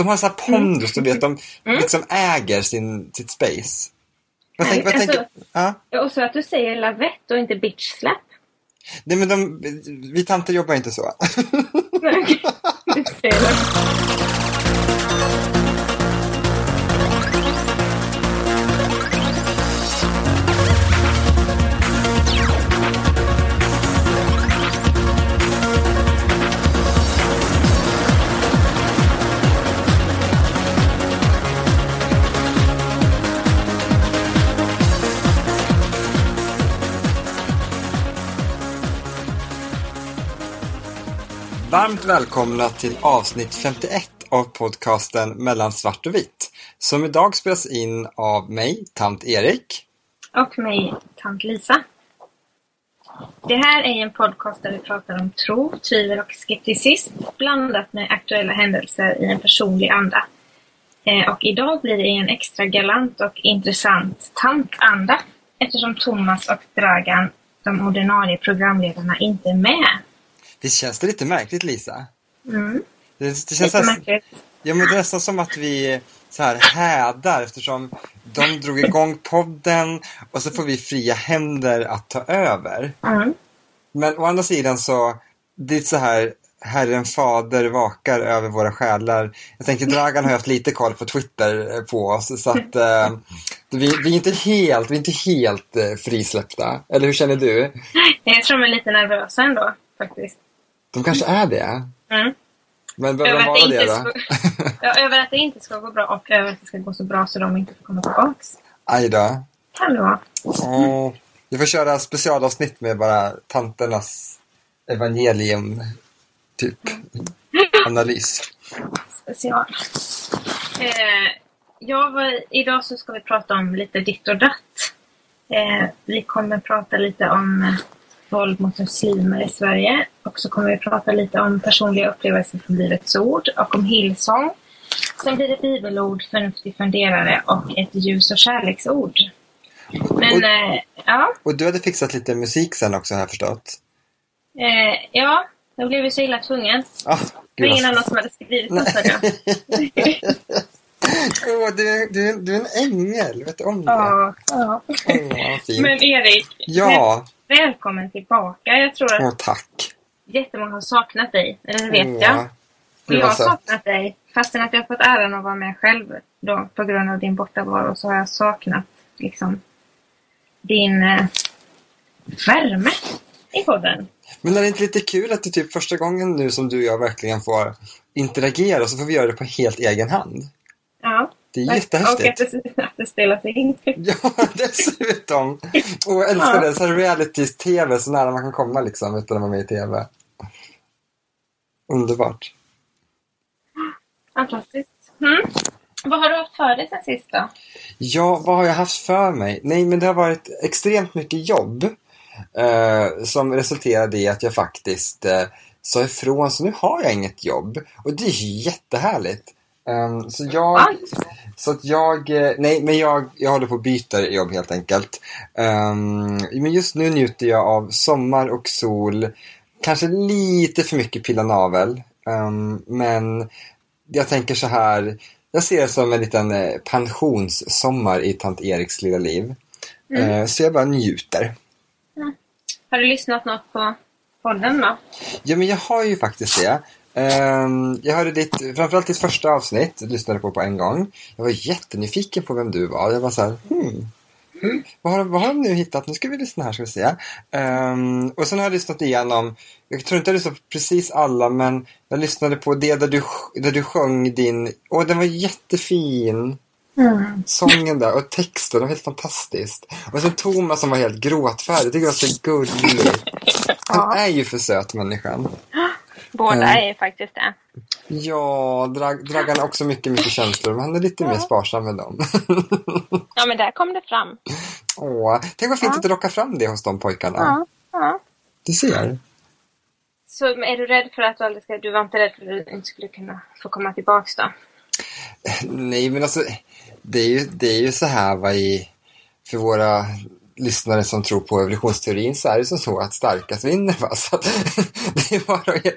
De har så här pondus, du vet, de liksom äger sin, sitt space. Vad tänker, vad alltså- tänker, ja. Ja, Och så att du säger lavett och inte bitch slap. Nej, men de, vi tanter jobbar inte så. Nej, Varmt välkomna till avsnitt 51 av podcasten Mellan svart och vitt. Som idag spelas in av mig, tant Erik. Och mig, tant Lisa. Det här är en podcast där vi pratar om tro, tvivel och skepticism blandat med aktuella händelser i en personlig anda. Eh, och idag blir det en extra galant och intressant tantanda eftersom Thomas och Dragan, de ordinarie programledarna, inte är med. Det känns lite märkligt, Lisa? Mm. Det, det känns Lite nästan, märkligt. ja, men det är nästan som att vi så här hädar eftersom de drog igång podden och så får vi fria händer att ta över. Mm. Men å andra sidan så, det är så här, Herren Fader vakar över våra själar. Jag tänker Dragan har haft lite koll på Twitter eh, på oss så att eh, vi, vi är inte helt, vi är inte helt eh, frisläppta. Eller hur känner du? Jag tror de är lite nervösa ändå, faktiskt. De kanske är det. Mm. Men vem Över, var det det då? ska, ja, över att det inte ska gå bra och över att det ska gå så bra så de inte får komma tillbaks. Aj då. Kan det vara. Åh, vi får köra specialavsnitt med bara tanternas evangelium, typ, analys. Special. Eh, jag var, idag så ska vi prata om lite ditt och datt. Eh, vi kommer prata lite om våld mot muslimer i Sverige. Och så kommer vi prata lite om personliga upplevelser från Livets Ord och om Hillsong. Sen blir det bibelord, förnuftig funderare och ett ljus och kärleksord. Men Och- eh, ja, Och du hade fixat lite musik sen också har jag förstått. eh, ja, jag blev ju så illa tvungen. Ah, Det var ingen annan som hade skrivit något. Åh, du, du, du är en ängel, vet du om det? Ja, ja. Fint. Men Erik, Ja, välkommen tillbaka. Jag tror att åh tack. jättemånga har saknat dig. Eller det vet jag. Och det jag var har saknat dig. Fastän att jag har fått äran att vara med själv då, på grund av din bortavaro så har jag saknat liksom din eh, värme i podden. Men är det inte lite kul att det är typ första gången nu som du och jag verkligen får interagera så får vi göra det på helt egen hand? Ja. Det är Och att jättehäftigt. det, att det spelas in. Ja, dessutom! Och jag älskar Ja. det, så reality-tv, så nära man kan komma liksom utan att vara med i tv. Underbart. Fantastiskt. Mm. Vad har du haft för dig sen sist då? Ja, vad har jag haft för mig? Nej, men det har varit extremt mycket jobb eh, som resulterade i att jag faktiskt eh, sa ifrån, så nu har jag inget jobb. Och det är ju jättehärligt. Ehm, så jag? Så att jag, eh, nej men jag, jag håller på att byta jobb helt enkelt. Ehm, men just nu njuter jag av sommar och sol, kanske lite för mycket pilla navel. Ehm, men jag tänker så här, jag ser det som en liten eh, pensionssommar i tant Eriks lilla liv. Eh, så jag bara njuter. Har du lyssnat något på podden då? Ja, men jag har ju faktiskt det. Ehm, jag hörde ditt, framförallt ditt första avsnitt, lyssnade på på en gång. Jag var jättenyfiken på vem du var. Jag var så här, hmm, hmm, vad, har, vad har de nu hittat? Nu ska vi lyssna här, ska vi se. Ehm, och sen har jag lyssnat igenom, jag tror inte jag lyssnade på precis alla, men jag lyssnade på det där du, där du sjöng din, åh den var jättefin. Mm. Sången där och texten, det var helt fantastiskt. Och sen Thomas som var helt gråtfärdig, det var så gullig. Han är ju för söt människan. Båda Mm. är faktiskt det. Ja, Drag Dragan har också mycket, mycket känslor, men han är lite mer sparsam med dem. Ja, men där kom det fram. Åh, tänk vad fint att du lockar fram det hos de pojkarna. Ja, ja. Du ser. Så är du rädd för att du aldrig ska... Du var inte rädd för att du inte skulle kunna få komma tillbaks då? Nej, men alltså, det är ju, det är ju så här va, i, för våra lyssnare som tror på evolutionsteorin så är det som så att starkast vinner. Va? Så att, det är bara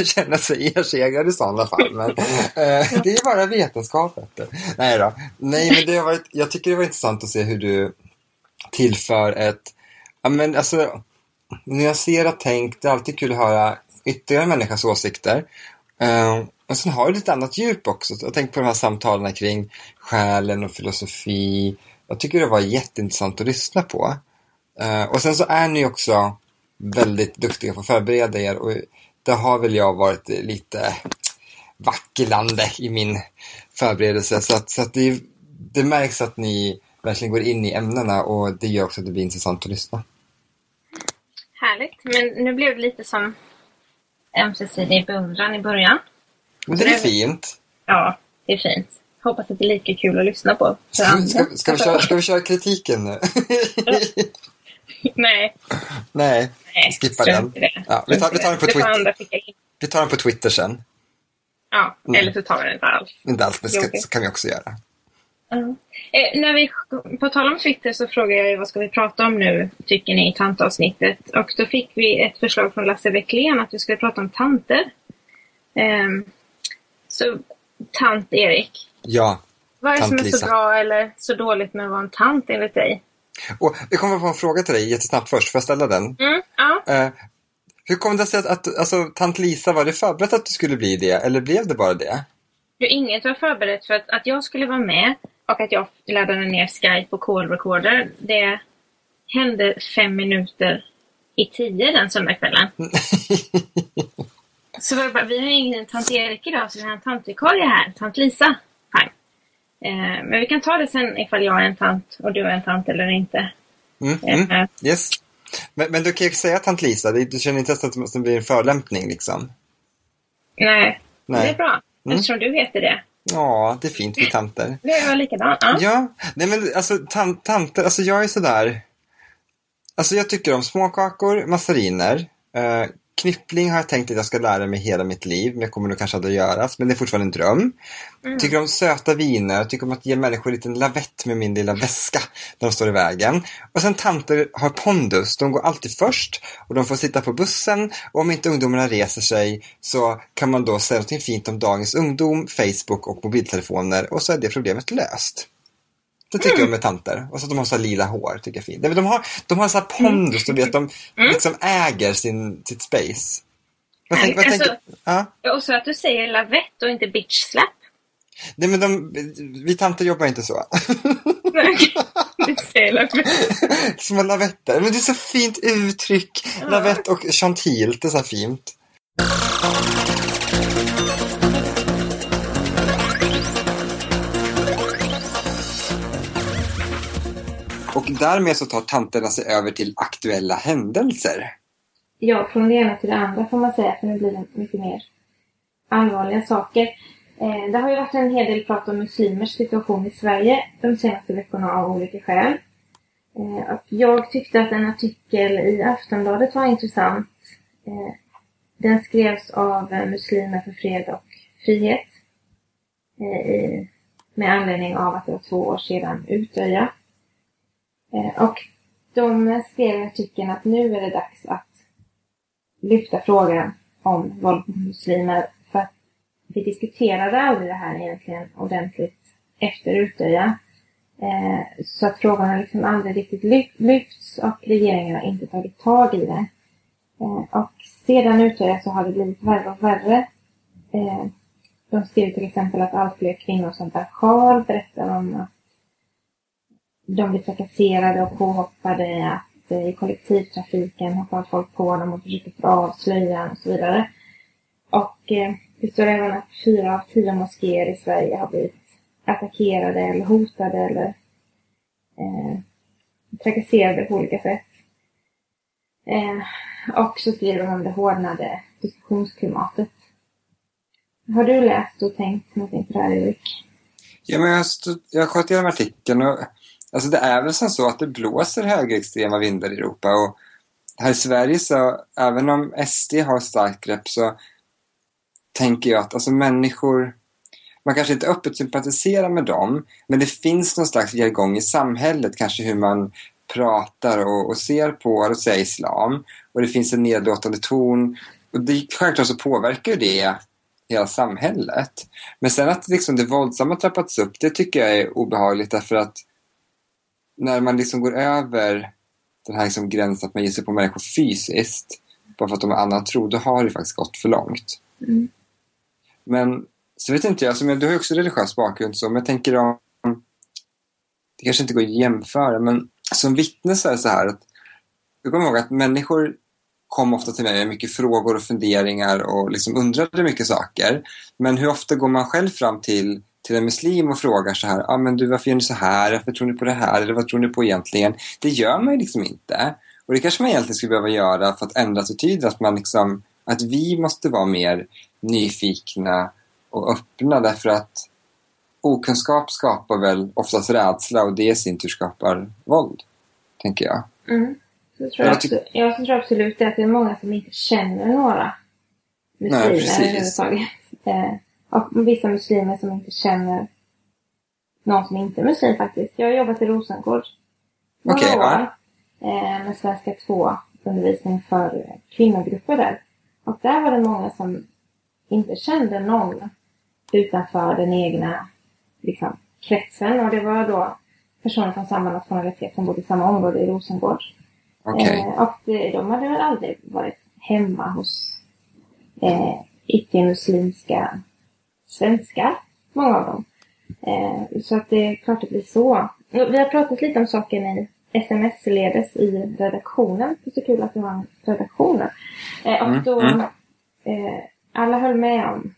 att känna sig ersegrad i sådana fall. Men, eh, det är bara vetenskap. Nej då. Nej, men det har varit, jag tycker det var intressant att se hur du tillför ett ja, men alltså, nyanserat tänk. Det är alltid kul att höra ytterligare människans åsikter. Uh, och sen har det ett annat djup också. Jag tänker på de här samtalen kring själen och filosofi. Jag tycker det var jätteintressant att lyssna på. Uh, och sen så är ni också väldigt duktiga på att förbereda er och det har väl jag varit lite vacklande i min förberedelse. Så att, så att det, det märks att ni verkligen går in i ämnena och det gör också att det blir intressant att lyssna. Härligt, men nu blev det lite som ömsesidig beundran i början. Men det är fint. Ja, det är fint. Hoppas att det är lika kul att lyssna på. Ska, ska, ska, vi, köra, ska vi köra kritiken nu? Nej. Nej, Nej skippa den. Ja, vi, tar, vi, tar den på Twitter. vi tar den på Twitter sen. Ja, mm. eller så tar vi den inte alls. Inte alls, men det kan vi också göra. Uh. Eh, när vi, på tal om Twitter så frågade jag vad ska vi prata om nu, tycker ni, i tantavsnittet. Och då fick vi ett förslag från Lasse Wecklén att vi skulle prata om tanter. Eh, så tant Erik. Ja. Vad är det som är så bra eller så dåligt med att vara en tant enligt dig? Och jag kommer få en fråga till dig jättesnabbt först. Får jag ställa den? Mm, ja. Eh, hur kom det sig att, att alltså, tant Lisa, var det förberett att du skulle bli det? Eller blev det bara det? Jo, inget var förberett för att, att jag skulle vara med och att jag laddade ner Skype och call recorder. Det hände fem minuter i tio den söndagskvällen. så var bara, vi har ingen tant Erik idag så vi har en tantvikarie här, tant Lisa. Eh, men vi kan ta det sen ifall jag är en tant och du är en tant eller inte. Mm, mm, eh, yes. Men, men du kan ju säga tant Lisa, du känner inte att det blir en förolämpning liksom? Nej, Nej. det är bra. Mm. Eftersom du heter det. Ja, det är fint med tanter. Det var likadant. Ja. ja, nej men alltså tant, tanter, alltså jag är sådär. Alltså jag tycker om småkakor, massariner. Eh, Knyppling har jag tänkt att jag ska lära mig hela mitt liv, men jag kommer nog kanske aldrig att göras. Men det är fortfarande en dröm. Mm. Tycker om söta viner, tycker om att ge människor en liten lavett med min lilla väska när de står i vägen. Och sen tanter har pondus, de går alltid först och de får sitta på bussen. Och om inte ungdomarna reser sig så kan man då säga något fint om dagens ungdom, Facebook och mobiltelefoner och så är det problemet löst. Det tycker mm. jag med tanter. Och så att de har så lila hår, tycker jag är fint. De har, de har så här pondus, du vet, de mm. liksom äger sin, sitt space. Vad tänk, vad alltså, tänk, ja? Och så att du säger lavett och inte bitch slap. Nej men de, vi tanter jobbar inte så. Små lavetter. Men det är så fint uttryck. Ja. Lavett och chantil, det är så fint. Därmed så tar tanterna sig över till aktuella händelser. Ja, från det ena till det andra får man säga, för nu blir det mycket mer allvarliga saker. Eh, det har ju varit en hel del prat om muslimers situation i Sverige de senaste veckorna av olika skäl. Eh, och jag tyckte att en artikel i Aftonbladet var intressant. Eh, den skrevs av Muslimer för fred och frihet eh, med anledning av att det var två år sedan Utöja Eh, och de skrev i artikeln att nu är det dags att lyfta frågan om våld mot muslimer för att vi diskuterade aldrig det här egentligen ordentligt efter Utöja. Eh, så att frågan har liksom aldrig riktigt lyfts och regeringen har inte tagit tag i det. Eh, och sedan Utöja så har det blivit värre och värre. De skriver till exempel att allt fler kvinnor som bär sjal berättar om att de blir trakasserade och påhoppade, att eh, i kollektivtrafiken hoppar folk på dem och försöker få av slöjan och så vidare. Och eh, det står även att fyra av tio moskéer i Sverige har blivit attackerade eller hotade eller eh, trakasserade på olika sätt. Eh, och så skriver de om det hårdnade diskussionsklimatet. Har du läst och tänkt någonting på det här, Erik? Ja, men jag, jag sköt igenom artikeln och Alltså det är väl som så att det blåser högerextrema vindar i Europa och här i Sverige så, även om SD har starkt grepp så tänker jag att alltså människor, man kanske inte öppet sympatiserar med dem, men det finns någon slags jargong i samhället, kanske hur man pratar och, och ser på, och säger islam, och det finns en nedlåtande ton. Och det, självklart så påverkar det hela samhället. Men sen att liksom det våldsamma trappats upp, det tycker jag är obehagligt därför att när man liksom går över den här liksom gränsen att man ger sig på människor fysiskt, bara för att de har annan tro, då har det faktiskt gått för långt. Mm. Men så vet inte jag, alltså, du har ju också religiös bakgrund så, men jag tänker om det kanske inte går att jämföra, men som vittne så är det så här att jag kommer ihåg att människor kom ofta till mig med mycket frågor och funderingar och liksom undrade mycket saker. Men hur ofta går man själv fram till, till en muslim och frågar så här, ah, men du varför gör ni så här, varför tror ni på det här, eller vad tror ni på egentligen? Det gör man ju liksom inte. Och det kanske man egentligen skulle behöva göra för att ändra attityder, att man liksom, att vi måste vara mer nyfikna och öppna därför att okunskap skapar väl oftast rädsla och det i sin tur skapar våld, tänker jag. Mm. Så tror jag, absolut, jag tror absolut att det är många som inte känner några muslimer överhuvudtaget. Eh, och vissa muslimer som inte känner någon som inte är muslim faktiskt. Jag har jobbat i Rosengård några okay, år ja. eh, med Svenska 2 undervisning för kvinnogrupper där. Och där var det många som inte kände någon utanför den egna liksom, kretsen. Och det var då personer från samma nationalitet som bodde i samma område i Rosengård. Okay. Eh, och de hade väl aldrig varit hemma hos eh, icke-muslimska svenskar, många av dem. Eh, så att det är klart det blir så. Vi har pratat lite om saken i sms-ledes i redaktionen. Det är så kul att vi har en redaktion. Eh, och mm, då, mm. Eh, alla höll med om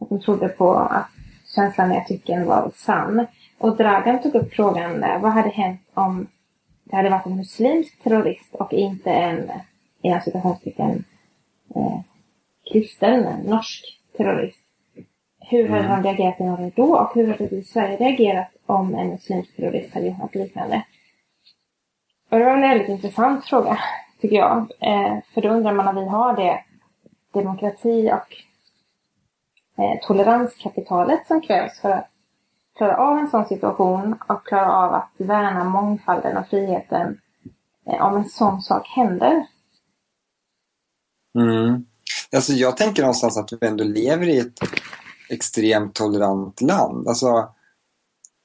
att de trodde på att känslan i artikeln var sann. Och Dragan tog upp frågan där, vad hade hänt om det hade varit en muslimsk terrorist och inte en, inom citationstecken, eh, kristen, norsk terrorist. Hur hade mm. de reagerat i Norge då och hur hade vi i Sverige reagerat om en muslimsk terrorist hade gjort något liknande? Och det var en väldigt intressant fråga, tycker jag. Eh, för då undrar man om vi har det demokrati och eh, toleranskapitalet som krävs för att klara av en sån situation och klara av att värna mångfalden och friheten eh, om en sån sak händer. Mm. Alltså jag tänker någonstans att vi ändå lever i ett extremt tolerant land. Alltså,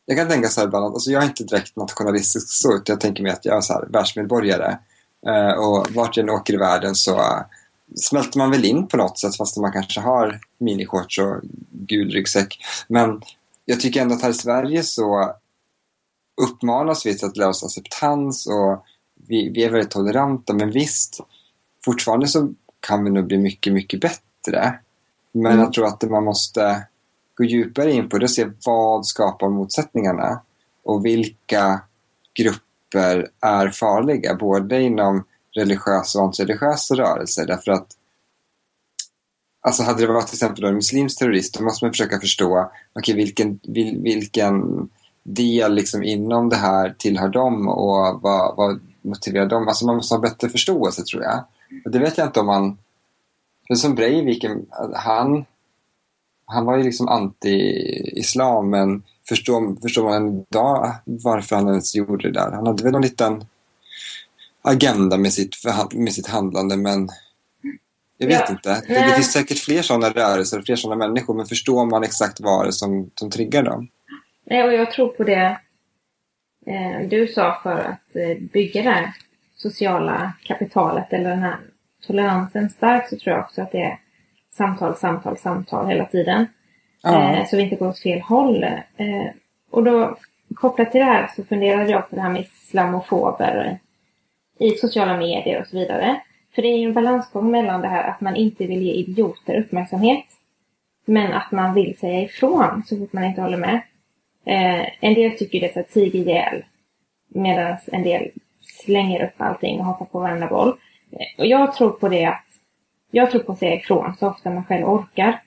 jag kan tänka så här ibland, alltså jag är inte direkt nationalistisk så, utan jag tänker mig att jag är så här världsmedborgare. Eh, och vart jag än åker i världen så eh, smälter man väl in på något sätt fast man kanske har minishorts och gul ryggsäck. Men jag tycker ändå att här i Sverige så uppmanas vi till att lära oss acceptans och vi, vi är väldigt toleranta men visst, fortfarande så kan vi nog bli mycket, mycket bättre. Men mm. jag tror att man måste gå djupare in på det och se vad skapar motsättningarna och vilka grupper är farliga, både inom religiösa och antireligiösa rörelser. Därför att Alltså hade det varit till exempel en muslimsk terrorist då måste man försöka förstå okay, vilken, vil, vilken del liksom inom det här tillhör dem och vad, vad motiverar dem. Alltså man måste ha bättre förståelse tror jag. Och det vet jag inte om man... För som Breivik, han, han var ju liksom anti-islam men förstår, förstår man idag varför han ens gjorde det där? Han hade väl en liten agenda med sitt, med sitt handlande men jag vet ja. inte. Det, det, finns säkert fler sådana rörelser, fler sådana människor, men förstår man exakt vad det är som, som triggar dem? Nej, och jag tror på det eh, du sa för att eh, bygga det här sociala kapitalet eller den här toleransen starkt så tror jag också att det är samtal, samtal, samtal hela tiden. Ja. Eh, så vi inte går åt fel håll. Eh, och då kopplat till det här så funderade jag på det här med islamofober i sociala medier och så vidare. För det är ju en balansgång mellan det här att man inte vill ge idioter uppmärksamhet. Men att man vill säga ifrån så fort man inte håller med. Eh, en del tycker det är så att tiga ihjäl. Medan en del slänger upp allting och hoppar på varenda boll. Och jag tror på det att jag tror på att säga ifrån så ofta man själv orkar.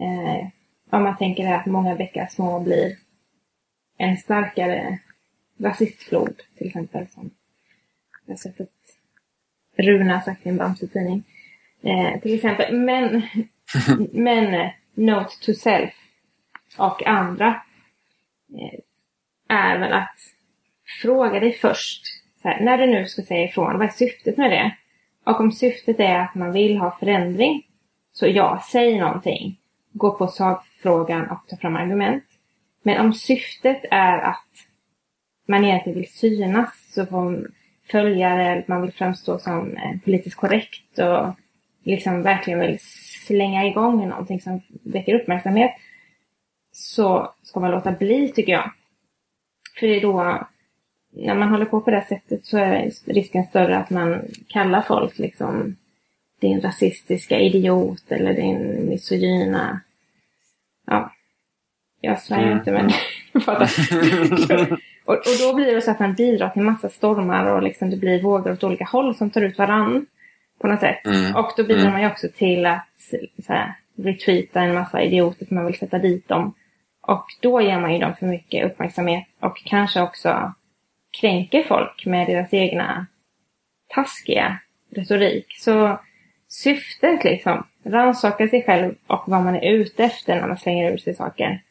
Eh, om man tänker att många bäckar små blir en starkare rasistflod till exempel. Som jag har sett ett Runa sagt i en Bamse-tidning. Eh, till exempel. Men, men eh, Note to Self och andra eh, är väl att fråga dig först här, när du nu ska säga ifrån, vad är syftet med det? Och om syftet är att man vill ha förändring, så ja, säg någonting. Gå på sakfrågan och ta fram argument. Men om syftet är att man egentligen vill synas, så får följare, man vill framstå som eh, politiskt korrekt och liksom verkligen vill slänga igång någonting som väcker uppmärksamhet, så ska man låta bli, tycker jag. För det är då, när man håller på på det sättet så är risken större att man kallar folk liksom din rasistiska idiot eller din misogyna... Ja. Jag svär mm. inte men och, och då blir det så att man bidrar till massa stormar och liksom det blir vågor åt olika håll som tar ut varann på något sätt. Mm. Och då bidrar mm. man ju också till att så här, retweeta en massa idioter som man vill sätta dit dem. Och då ger man ju dem för mycket uppmärksamhet och kanske också kränker folk med deras egna taskiga retorik. Så syftet liksom, rannsaka sig själv och vad man är ute efter när man slänger ur sig saker.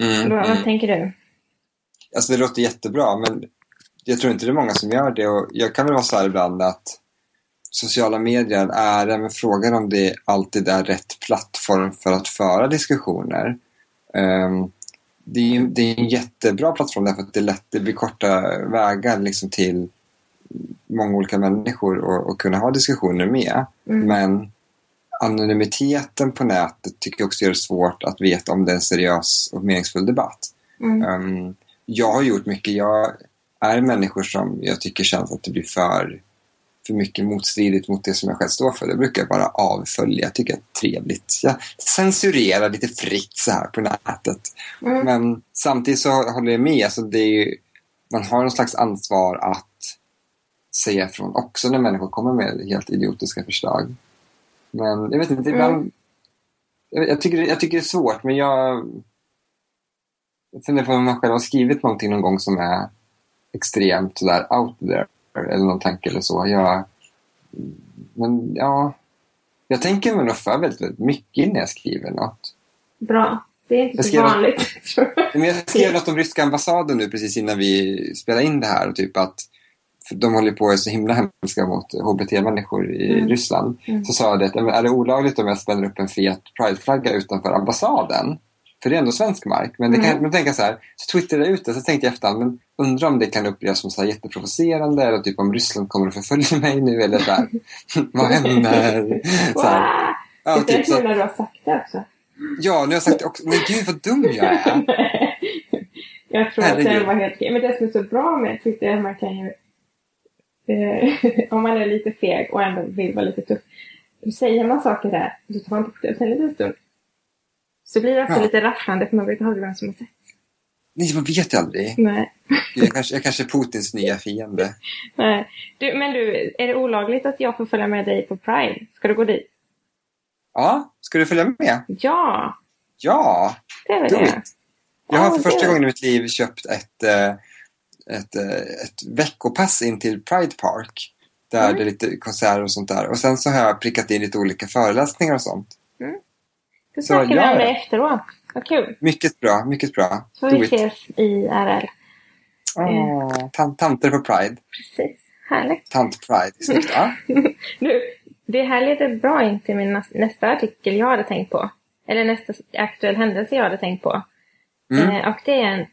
Mm, vad, mm. tänker du? Alltså det låter jättebra men jag tror inte det är många som gör det och jag kan väl vara så här ibland att sociala medier är även frågan om det alltid är rätt plattform för att föra diskussioner. Um, det, är, det är en jättebra plattform därför att det, är lätt, det blir korta vägar liksom till många olika människor och, och kunna ha diskussioner med. Mm. Men anonymiteten på nätet tycker jag också gör det svårt att veta om det är en seriös och meningsfull debatt. Mm. Um, jag har gjort mycket. Jag är människor som jag tycker känns att det blir för för mycket motstridigt mot det som jag själv står för. Det brukar jag bara avfölja. Jag tycker det är trevligt. Jag censurerar lite fritt så här på nätet. Mm. Men samtidigt så håller jag med. Alltså det är ju, man har någon slags ansvar att säga ifrån också när människor kommer med helt idiotiska förslag. Men jag vet inte, ibland... Mm. Jag, jag, tycker, jag tycker det är svårt, men jag... Jag funderar på om man själv har skrivit någonting någon gång som är extremt sådär out there eller någon tanke eller så. Jag, men ja, jag tänker mig nog för väldigt, väldigt mycket innan jag skriver något. Bra. Det är inte så vanligt. men jag skrev något om ryska ambassaden nu precis innan vi spelade in det här. Och typ att de håller på och är så himla hemska mot HBT-människor i mm. Ryssland. Mm. Så sa jag det är det olagligt om jag spänner upp en fet prideflagga utanför ambassaden? För det är ändå svensk mark. Men det kan mm. man tänka så här, så twittrade jag ut det, så tänkte jag efterhand, men undrar om det kan upplevas som så här jätteprovocerande eller typ om Ryssland kommer att förfölja mig nu eller där. Vad händer? så här. Ja, det är typ, så... har sagt det också. Ja, nu har jag sagt det också. Men gud vad dum jag är. jag tror Herregud. att det var helt okej. Men det som är så bra med Twitter är att man kan ju eh, om man är lite feg och ändå vill vara lite tuff. Då säger man saker där, så tar man bort det efter en liten stund. Så blir det också ja. lite rafflande för man vet aldrig vem som har sett. Nej, man vet ju aldrig. Nej. Jag kanske, jag kanske är Putins nya fiende. Nej. Du, men du, är det olagligt att jag får följa med dig på Pride? Ska du gå dit? Ja, ska du följa med? Ja! Ja! Det är väl det. Jag har för första gången i mitt liv köpt ett, eh, ett, eh, ett veckopass in till Pride Park. Där mm. det är lite konserter och sånt där. Och sen så har jag prickat in lite olika föreläsningar och sånt. Du snackar vi om det efteråt. Vad kul. Mycket bra, mycket bra. Så vi ses i RL. Oh, tant tanter på Pride. Precis, härligt. Tant Pride, snyggt. Ja. du, det här leder bra in till min nästa artikel jag hade tänkt på. Eller nästa aktuell händelse jag hade tänkt på. Mm. Eh, och det är en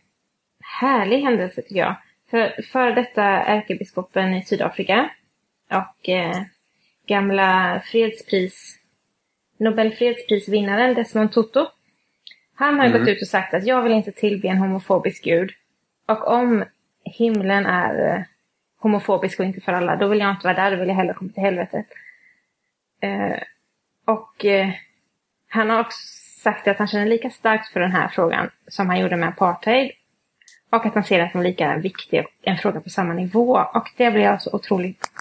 härlig händelse tycker jag. För före detta ärkebiskopen i Sydafrika och eh, gamla fredspris Nobelfredsprisvinnaren Desmond Tutu. Han har mm. gått ut och sagt att jag vill inte tillbe en homofobisk gud. Och om himlen är eh, homofobisk och inte för alla, då vill jag inte vara där, då vill jag hellre komma till helvetet. Eh, och eh, han har också sagt att han känner lika starkt för den här frågan som han gjorde med apartheid. Och att han ser den som lika viktig, en fråga på samma nivå. Och det blir jag så otroligt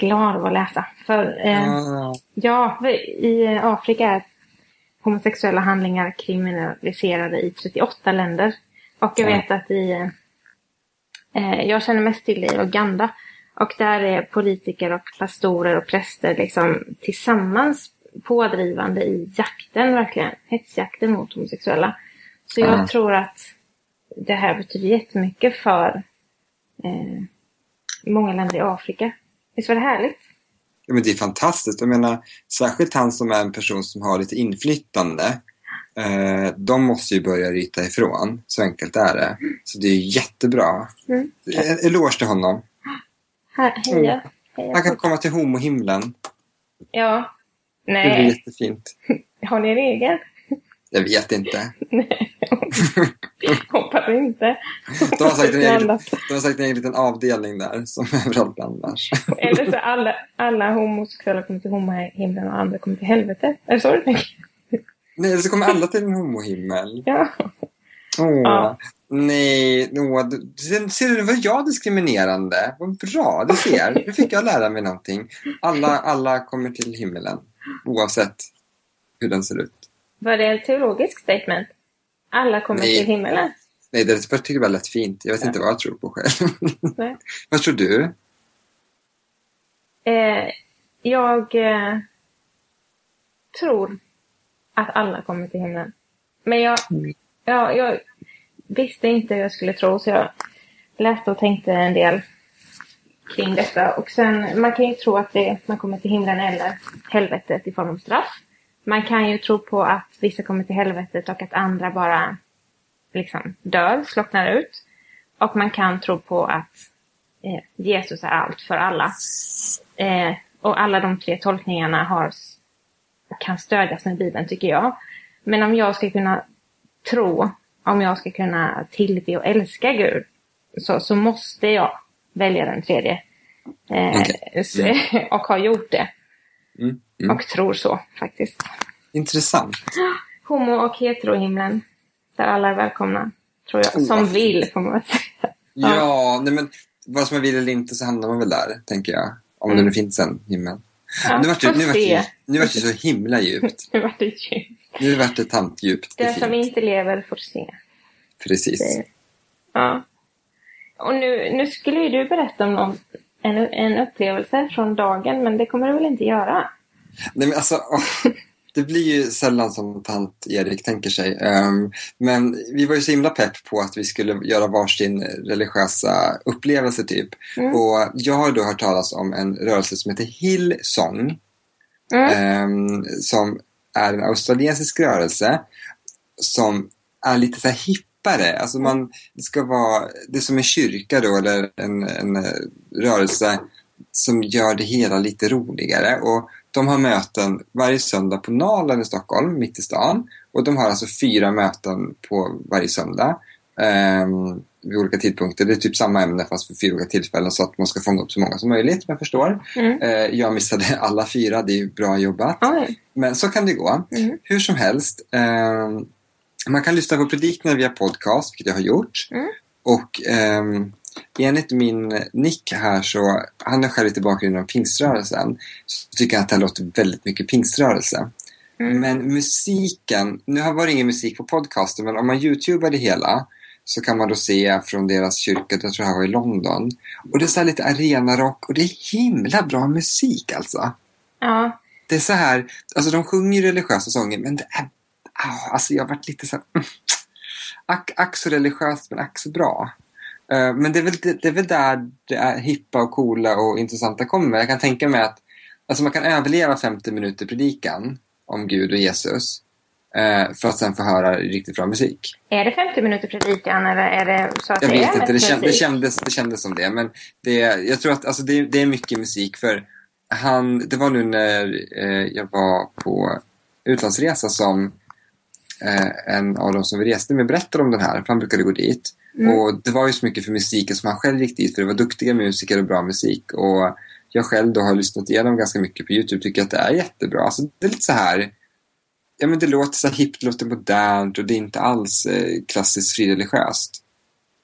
glad av att läsa. För eh, mm. ja, i Afrika är homosexuella handlingar kriminaliserade i 38 länder. Och jag vet att i, eh, jag känner mest till det i Uganda. Och där är politiker och pastorer och präster liksom tillsammans pådrivande i jakten verkligen. Hetsjakten mot homosexuella. Så jag mm. tror att det här betyder jättemycket för eh, många länder i Afrika. Visst var det härligt? Ja, men det är fantastiskt. Jag menar, särskilt han som är en person som har lite inflytande. Eh, de måste ju börja ryta ifrån. Så enkelt är det. Så det är jättebra. Mm. En eloge till honom. Här, heja. heja. Han kan komma till homohimlen. Ja. Det blir Nej. jättefint. Har ni en egen? Jag vet inte. Nej. Hoppas inte. De har sagt en egen, de har sagt en egen liten avdelning där som överallt annars. Eller så alla, alla homosexuella kommer till homohimlen och andra kommer till helvetet. Är det så du tänker? Nej, så kommer alla till en homohimmel. Ja. Åh, Ja. nej. Du, ser, ser du, var jag diskriminerande? Vad bra, du ser. Nu fick jag lära mig någonting. Alla, alla kommer till himmelen. Oavsett hur den ser ut. Var det en teologisk statement? Alla kommer Nej. till himmelen? Nej, det jag tycker jag lätt fint. Jag vet inte vad jag tror på själv. Nej. vad tror du? Eh, jag eh, tror att alla kommer till himlen. Men jag, ja, jag visste inte hur jag skulle tro så jag läste och tänkte en del kring detta. Och sen, man kan ju tro att det, man kommer till himlen eller helvetet i form av straff. Man kan ju tro på att vissa kommer till helvetet och att andra bara liksom dör, slocknar ut. Och man kan tro på att eh, Jesus är allt för alla. Eh, och alla de tre tolkningarna har, kan stödjas med Bibeln tycker jag. Men om jag ska kunna tro, om jag ska kunna tillbe och älska Gud, så, så måste jag välja den tredje. Eh, så- Och har gjort det. Mm. Mm. Och tror så faktiskt. Intressant. Homo och heterohimlen, där alla är välkomna. Tror jag. Oh, Som vad vill, får man väl säga. Ja, nej men vad som man vill eller inte så hamnar man väl där, tänker jag. Om det Mm. nu finns en himmel. Ja, nu vart det, nu vart det, nu vart det så himla djupt. Nu vart det djupt. Nu vart det tantdjupt. Det Den som inte lever får se. Precis. Det- Ja. Och nu, nu skulle ju du berätta om någon, en, en upplevelse från dagen, men det kommer du väl inte göra? Nej, men alltså, det blir ju sällan som tant Erik tänker sig. Ehm, men vi var ju så himla pepp på att vi skulle göra varsin religiösa upplevelse typ. Mm. Och jag har då hört talas om en rörelse som heter Hillsong. Mm. ehm, som är en australiensisk rörelse som är lite så här hippare. Alltså man, det ska vara, det är som en kyrka då eller en, en rörelse som gör det hela lite roligare. Och de har möten varje söndag på Nalen i Stockholm, mitt i stan. Och de har alltså fyra möten på varje söndag. ehm, vid olika tidpunkter. Det är typ samma ämne fast för fyra olika tillfällen så att man ska fånga upp så många som möjligt, om jag förstår. Mm. Eh, jag missade alla fyra, det är bra jobbat. Oj. Men så kan det gå. Mm. Hur som helst. ehm, man kan lyssna på predikningar via podcast, vilket jag har gjort. Mm. Och ehm, enligt min nick här så, han är själv lite bakgrund inom pingströrelsen, så tycker jag att det här låter väldigt mycket pingströrelse. Mm. Men musiken, nu har varit ingen musik på podcasten, men om man youtubar det hela så kan man då se från deras kyrka, jag tror det här var i London. Och det är så lite arenarock och det är himla bra musik alltså. Ja. Det är så här, alltså de sjunger ju religiösa sånger men det är, ah, alltså jag har varit lite så här, mm, ack, ack så religiöst men ack så bra. Eh, men det är, väl, det, är väl där det är hippa och coola och intressanta kommer. Jag kan tänka mig att alltså man kan överleva 50 minuter predikan om Gud och Jesus eh, för att sen få höra riktigt bra musik. Är det 50 minuter predikan eller är det så att Jag det är vet inte, det, känd, det, kändes, det kändes som det. Men det, jag tror att alltså det, det är mycket musik för han, det var nu när eh, jag var på utlandsresa som eh, en av de som vi reste med berättade om den här, för han brukade gå dit. Mm. Och det var ju så mycket för musiken som han själv gick dit för det var duktiga musiker och bra musik. Och jag själv då har lyssnat igenom ganska mycket på Youtube tycker att det är jättebra. Alltså, det är lite så här Ja men det låter så här hippt, låter modernt och det är inte alls eh, klassiskt frireligiöst.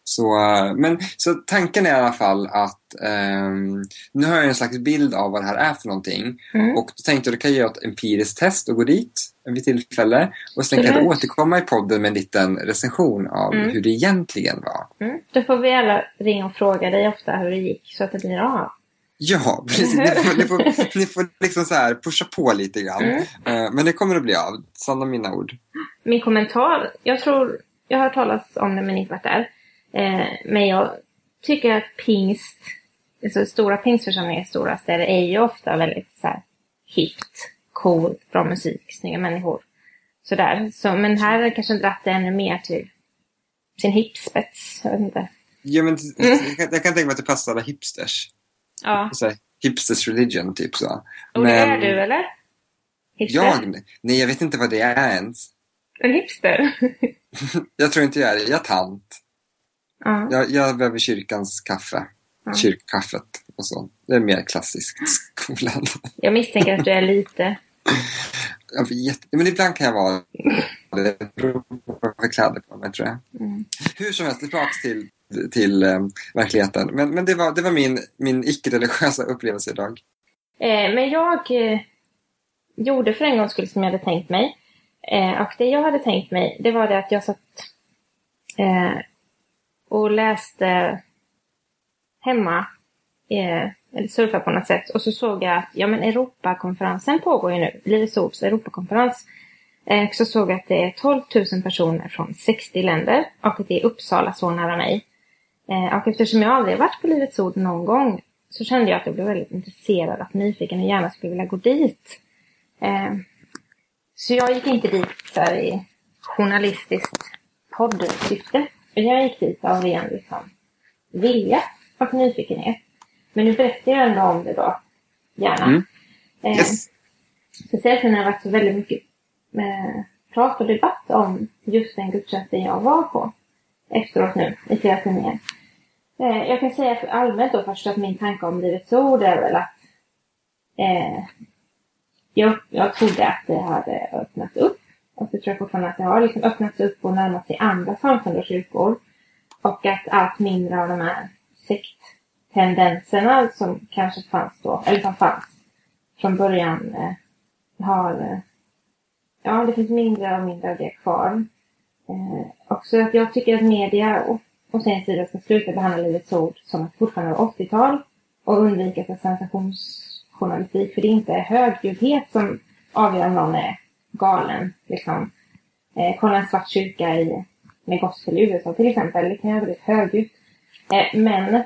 Så, eh, men, så tanken är i alla fall att ehm, nu har jag en slags bild av vad det här är för någonting. Mm. Och då tänkte jag att då kan jag göra ett empiriskt test och gå dit vid tillfälle. Och sen kan Absolut. återkomma i podden med en liten recension av Mm. hur det egentligen var. Mm. Då får vi alla ringa och fråga dig ofta hur det gick så att det blir av. Ja, precis. Ni får, ni får, ni får liksom så här pusha på lite grann. Mm. Eh, men det kommer att bli av. Sanna mina ord. Min kommentar, jag tror, jag har hört talas om det men inte varit där. Eh, men jag tycker att pingst så stora pingstförsamlingar i stora städer är ju ofta väldigt så här, hippt, coolt, bra musik, snygga människor. Sådär. Så, men här har kanske dratt det ännu mer till sin hipspets. Jag vet inte. Ja, men jag, kan, jag kan tänka mig att det passar alla hipsters. Ja. Så här, hipsters religion, typ så. Och det är du, eller? Hipster? Jag? Nej, jag vet inte vad det är ens. En hipster? Jag tror inte jag är det. Jag är tant. ja. Jag, jag behöver kyrkans kaffe. Ja. Kyrkkaffet och så. Det är mer klassiskt skolan. Jag misstänker att du är lite. Men ibland kan jag vara det. Beror på vad kläder på mig, tror jag. Mm. Hur som helst, tillbaka till, till um, verkligheten. Men, men det var, det var min, min icke-religiösa upplevelse idag. Eh, men jag eh, gjorde för en gångs skull som jag hade tänkt mig. Eh, och det jag hade tänkt mig, det var det att jag satt eh, och läste hemma, eh, eller surfa på något sätt. Och så såg jag att ja, men Europakonferensen pågår ju nu, Livets Ords Europakonferens. Eh, så såg jag att det är 12 000 personer från 60 länder och att det är Uppsala så nära mig. Eh, och eftersom jag aldrig varit på Livets Ord någon gång så kände jag att jag blev väldigt intresserad och nyfiken och gärna skulle vilja gå dit. Eh, så jag gick inte dit så här, i journalistiskt poddsyfte. Jag gick dit av ren liksom, vilja och nyfikenhet. Men nu berättar jag ändå om det då, gärna. Mm. Eh, Yes. Speciellt när det har varit så väldigt mycket eh, prat och debatt om just den gudstjänsten jag var på efteråt nu i flera tidningar. Eh, jag kan säga för allmänt då först att min tanke om Livets Ord är väl att eh, jag, jag trodde att det hade öppnat upp och det tror jag fortfarande att det har liksom öppnats upp och närmat sig andra samfund och kyrkor. Och att allt mindre av de här tendenserna som kanske fanns då, eller som fanns från början eh, har... Eh, ja, det finns mindre och mindre av det kvar. Eh, också att jag tycker att media och, och sin sida ska sluta behandla Livets Ord som att fortfarande 80-tal och undvika så sensationsjournalistik. För det är inte högljuddhet som avgör om någon är galen. Liksom. Eh, kolla en svart kyrka i, med gospel i USA till exempel. Det kan ju vara väldigt högljutt. Eh, men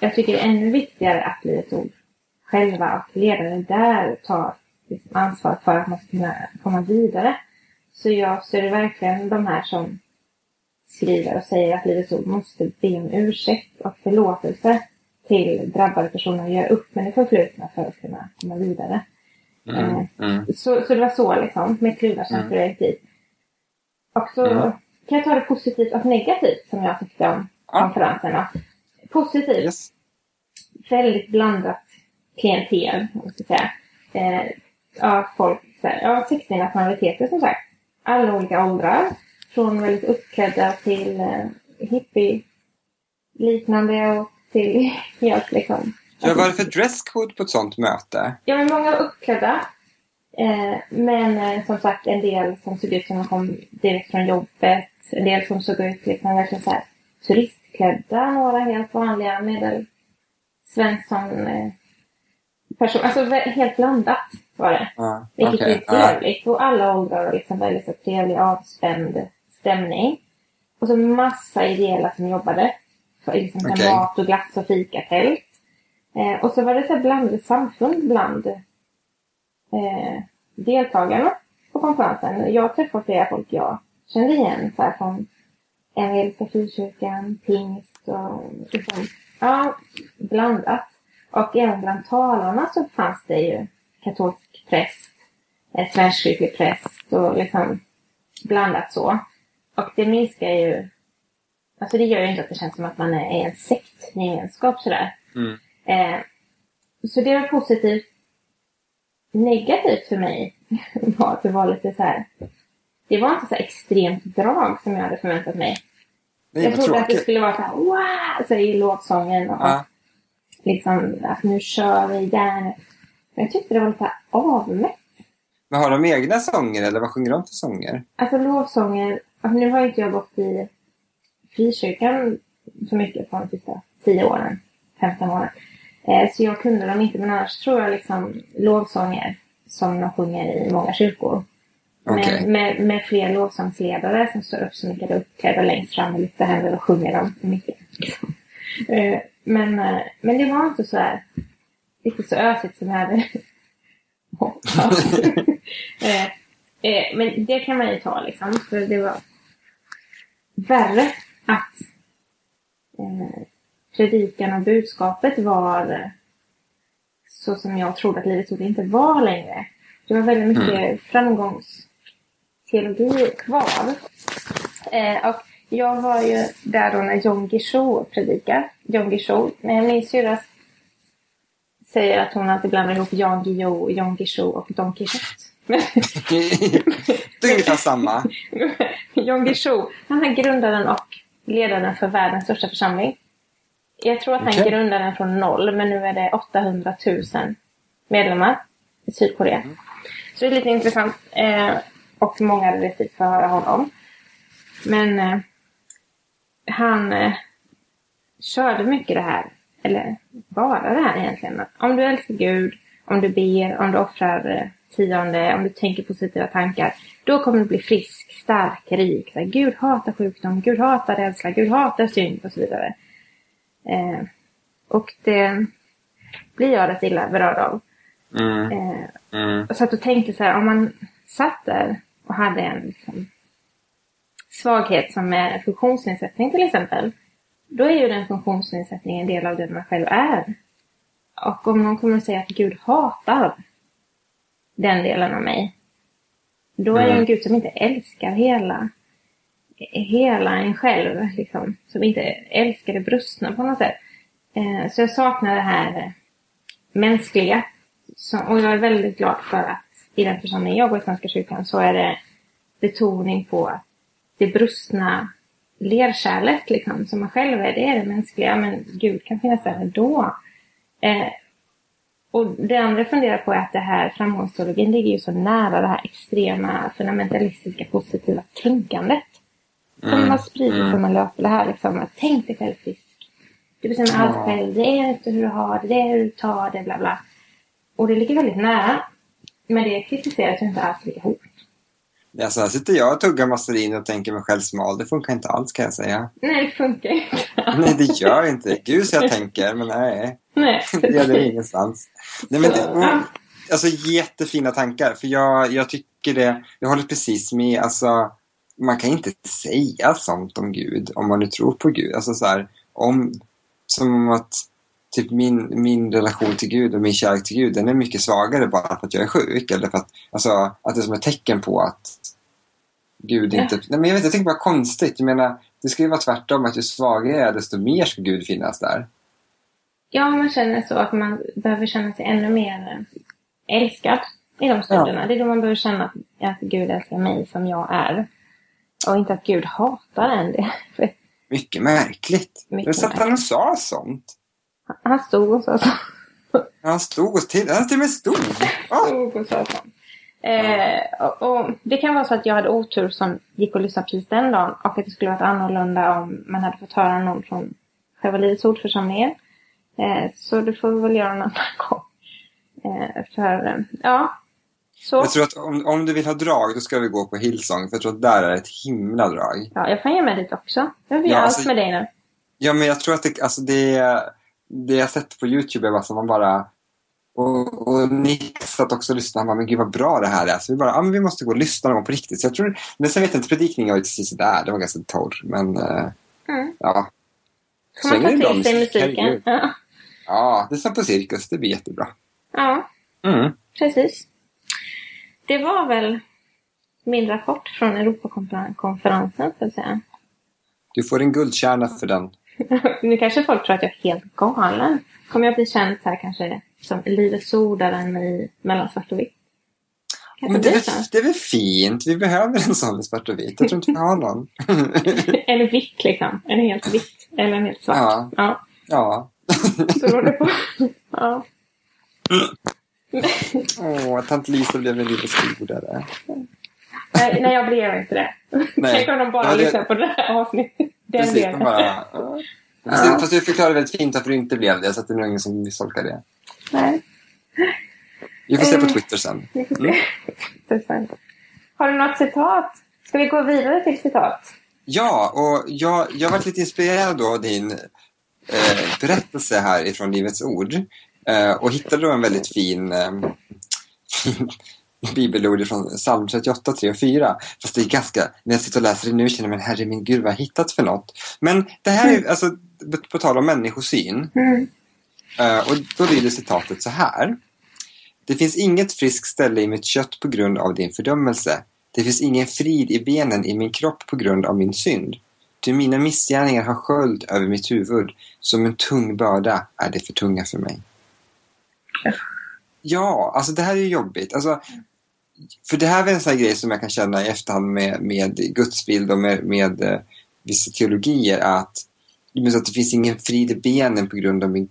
jag tycker det är ännu viktigare att Livets Ord själva och ledare där tar liksom ansvar för att man ska kunna komma vidare. Så jag stöder verkligen de här som skriver och säger att Livets Ord måste be om ursäkt och förlåtelse till drabbade personer och göra upp med det förflutna för att kunna komma vidare. Mm. Mm. Så, så det var så liksom, med kluvar känslor jag gick dit. Och så Mm. kan jag ta det positivt och negativt som jag tyckte om Ja. Positivt Yes. väldigt blandat klientel, om ska säga. Eh, ja, folk, så här, ja, 60 nationaliteter som sagt. Alla olika åldrar. Från väldigt uppklädda till eh, hippie-liknande och till helt liksom... Ja, vad är det för dresscode på ett sånt möte? Ja, men många var uppklädda. Eh, men eh, som sagt, en del som såg ut som de kom direkt från jobbet. En del som såg ut liksom verkligen så här turistklädda. Några helt vanliga medel Svensson eh, person. Alltså helt blandat var det. Ja, Vilket okej. är trevligt. Och alla åldrar och liksom väldigt så trevlig avspänd stämning. Och så massa ideella som jobbade. Liksom så här Okej. mat och glass och fikatält. Eh, och så var det så blandade samfund bland eh, deltagarna på konferensen. Jag träffade flera folk jag kände igen så här, från Evangeliska Frikyrkan, Pingst och liksom, ja, blandat. Och även bland talarna så fanns det ju katolsk präst, eh, svenskkyrklig präst och liksom blandat så. Och det minskar ju, alltså det gör ju inte att det känns som att man är i en sektgemenskap sådär. Mm. Eh, så det var positivt. Negativt för mig var att det var lite så här. Det var inte så extremt drag som jag hade förväntat mig. Nej, jag trodde att det skulle vara så här, wow, så i lovsången och Ja. liksom att nu kör vi där. Men jag tyckte det var lite avmätt. Men har de egna sånger eller vad sjunger de för sånger? Alltså lovsånger, alltså, nu har inte jag gått i frikyrkan så mycket på de sista 10 åren, 15 åren. Eh, så jag kunde dem inte, men annars tror jag liksom lovsånger som de sjunger i många kyrkor. Okej. Med, med, med fler lovsångsledare som står upp så mycket uppklädda längst fram och lyfter händer och sjunger dem mycket. Eh, men, eh, men det var inte så här riktigt så ösigt som jag hade hoppats. Eh, men det kan man ju ta liksom. För det var värre att eh, predikan och budskapet var så som jag trodde att livet inte var längre. Det var väldigt mycket mm. Framgångsteologi kvar. Eh, och jag var ju där då när Jon Guillou predikar. Jon Guillou, min syrra säger att hon alltid blandar ihop Jan Guillou, Jon Guillou och Don Quijote. det är ungefär samma. Jon Guillou, han är grundaren och ledaren för världens största församling. Jag tror att han okay. grundade den från noll, men nu är det 800 000 medlemmar i Sydkorea. Mm. Så det är lite intressant. Eh, och många hade rest dit för att höra honom. Men eh, han eh, körde mycket det här, eller bara det här egentligen. Att om du älskar Gud, om du ber, om du offrar eh, tionde, om du tänker positiva tankar, då kommer du bli frisk, stark, rik. Så Gud hatar sjukdom, Gud hatar rädsla, Gud hatar synd och så vidare. Eh, och det blir jag rätt illa berörd av. Mm. Eh, mm. Så att du tänkte så här, om man satt där och hade en liksom, svaghet som är funktionsnedsättning till exempel. Då är ju den funktionsnedsättningen en del av den man själv är. Och om någon kommer att säga att Gud hatar den delen av mig. Då är det en mm. Gud som inte älskar hela, hela en själv. Liksom, som inte älskar det brustna på något sätt. Eh, så jag saknar det här mänskliga. Och jag är väldigt glad för att i den församling jag går i Svenska kyrkan så är det betoning på att det brustna lerkärlet liksom, som man själv är, det är det mänskliga, men Gud kan finnas där ändå. Eh, och det andra jag funderar på är att det här framgångsteologin ligger ju så nära det här extrema fundamentalistiska positiva tänkandet. Som mm. har spridit sig mm. som en det här liksom, tänk dig själv frisk. Du bestämmer ja. allt själv, det är inte hur du har det, det är hur du tar det, bla bla. Och det ligger väldigt nära. Men det kritiseras ju inte alls lika hårt. Alltså här sitter jag och tuggar massarin och tänker mig själv smal. Det funkar inte alls kan jag säga. Nej, det funkar inte. Nej, det gör inte. Gud så jag tänker, men nej. Nej. Det det ingenstans. Nej, men det, alltså jättefina tankar. För jag, jag tycker det, jag håller precis med. Alltså, man kan inte säga sånt om Gud om man nu tror på Gud. Alltså så här, om, som att typ min, min relation till Gud och min kärlek till Gud den är mycket svagare bara för att jag är sjuk. Eller för att, alltså, att det är som ett tecken på att Gud inte... Ja. Nej, men jag, vet, jag tänker bara konstigt. Jag menar, det ska ju vara tvärtom. Att ju svagare jag är desto mer ska Gud finnas där. Ja, man känner så att man behöver känna sig ännu mer älskad i de stunderna. Ja. Det är då man behöver känna att Gud älskar mig som jag är. Och inte att Gud hatar en det. Mycket märkligt. Mycket jag satt han och sa sånt. Han stod och sa så. Han stod och till, han till och med stod. Oh. stod och sa så. Eh, och, och, det kan vara så att jag hade otur som gick och lyssnade precis den dagen och att det skulle varit annorlunda om man hade fått höra någon från själva Livets Ordförsamlingen. Eh, så det får vi väl göra en annan gång. Eh, för, ja. Så. Jag tror att om, om du vill ha drag, då ska vi gå på Hillsong. För jag tror att där är ett himla drag. Ja, jag får ge mig dit också. Jag vill ja, alltså, allt med dig nu. Ja, men jag tror att det, alltså det, det jag sett på YouTube är bara som man bara... Och, och Nick satt också och lyssnade. Han bara, men gud vad bra det här är. Så vi bara, ja men vi måste gå och lyssna någon på riktigt. Så jag tror, men sen vet jag inte, predikningen var ju precis där. Det var ganska torr. Men, uh, mm. ja. Får man ta till sig musiken? Ja. ja, det är som på cirkus. Det blir jättebra. Ja, mm. precis. Det var väl min rapport från Europakonferensen, så att säga. Du får en guldkärna för den. nu kanske folk tror att jag är helt galen. Kommer jag bli känd här kanske som Livets ordaren i mellan svart och vitt? Men det, är, det är väl fint? Vi behöver en sån i svart och vitt. Jag tror inte vi har någon. en vitt liksom. En helt vitt. Eller en helt svart. Ja. Ja. ja. Så det på. Ja. Åh, tant Lisa blev en liten ordare. Nej, nej, jag blev inte det. Nej. Tänk om de bara ja, det... lyssnar på det här avsnittet. Den Precis, delen. Bara, ja. Fast du förklarade väldigt fint varför du inte blev det, så att det är nog ingen som misstolkar det. Nej. Vi får se på mm. Twitter sen. Vi får se. Mm. Har du något citat? Ska vi gå vidare till citat? Ja, och jag, jag varit lite inspirerad av din eh, berättelse här ifrån Livets Ord eh, och hittade då en väldigt fin, eh, fin bibelord från psalm 38, 3 och 4. Fast det är ganska, när jag sitter och läser det nu känner jag, men herre min gud vad har jag hittat för något? Men det här är, alltså, på, på tal om människosyn, Mm. eh, och då lyder citatet så här. Det finns inget friskt ställe i mitt kött på grund av din fördömelse. Det finns ingen frid i benen i min kropp på grund av min synd. Ty mina missgärningar har sköld över mitt huvud. Som en tung börda är det för tunga för mig. Ja, alltså det här är ju jobbigt. Alltså, för det här är en sån grej som jag kan känna i efterhand med, med gudsbild och med, med eh, vissa teologier att, så att det finns ingen frid i benen på grund av min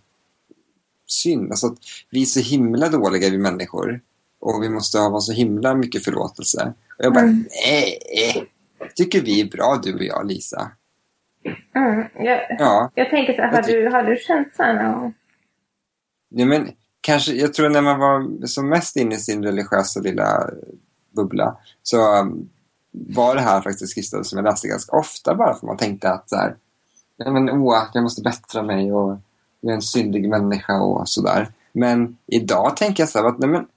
synd. Alltså att vi är så himla dåliga vi människor och vi måste ha så himla mycket förlåtelse. Och jag bara, Mm. nej, tycker vi är bra du och jag Lisa. Mm. Jag, Ja, jag tänker så här, har du, har du känt så här någon gång? nej men kanske, jag tror när man var som mest inne i sin religiösa lilla bubbla så um, var det här faktiskt skrifter som jag läste ganska ofta bara för man tänkte att så här, ja, men, åh, jag måste bättra mig och jag är en syndig människa och sådär. Men idag tänker jag så här att nej, men,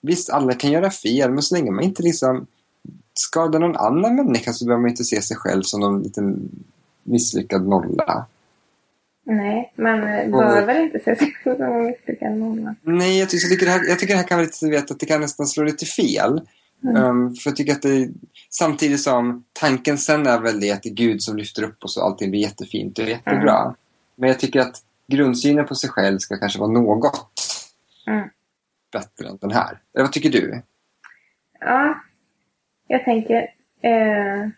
visst, alla kan göra fel, men så länge man inte liksom skadar någon annan människa så behöver man inte se sig själv som någon liten misslyckad nolla. Nej, man eh, bör väl inte se sig själv som misslyckad mamma. Nej, jag tycker, jag tycker, det, här, jag tycker det här kan vara lite, vet, att det kan nästan slå lite fel. Mm. Um, för jag tycker att det, samtidigt som tanken sen är väl det att det är Gud som lyfter upp oss och allting blir jättefint och jättebra. Men jag tycker att grundsynen på sig själv ska kanske vara något Mm. bättre än den här. Eller vad tycker du? Ja, jag tänker... Eh,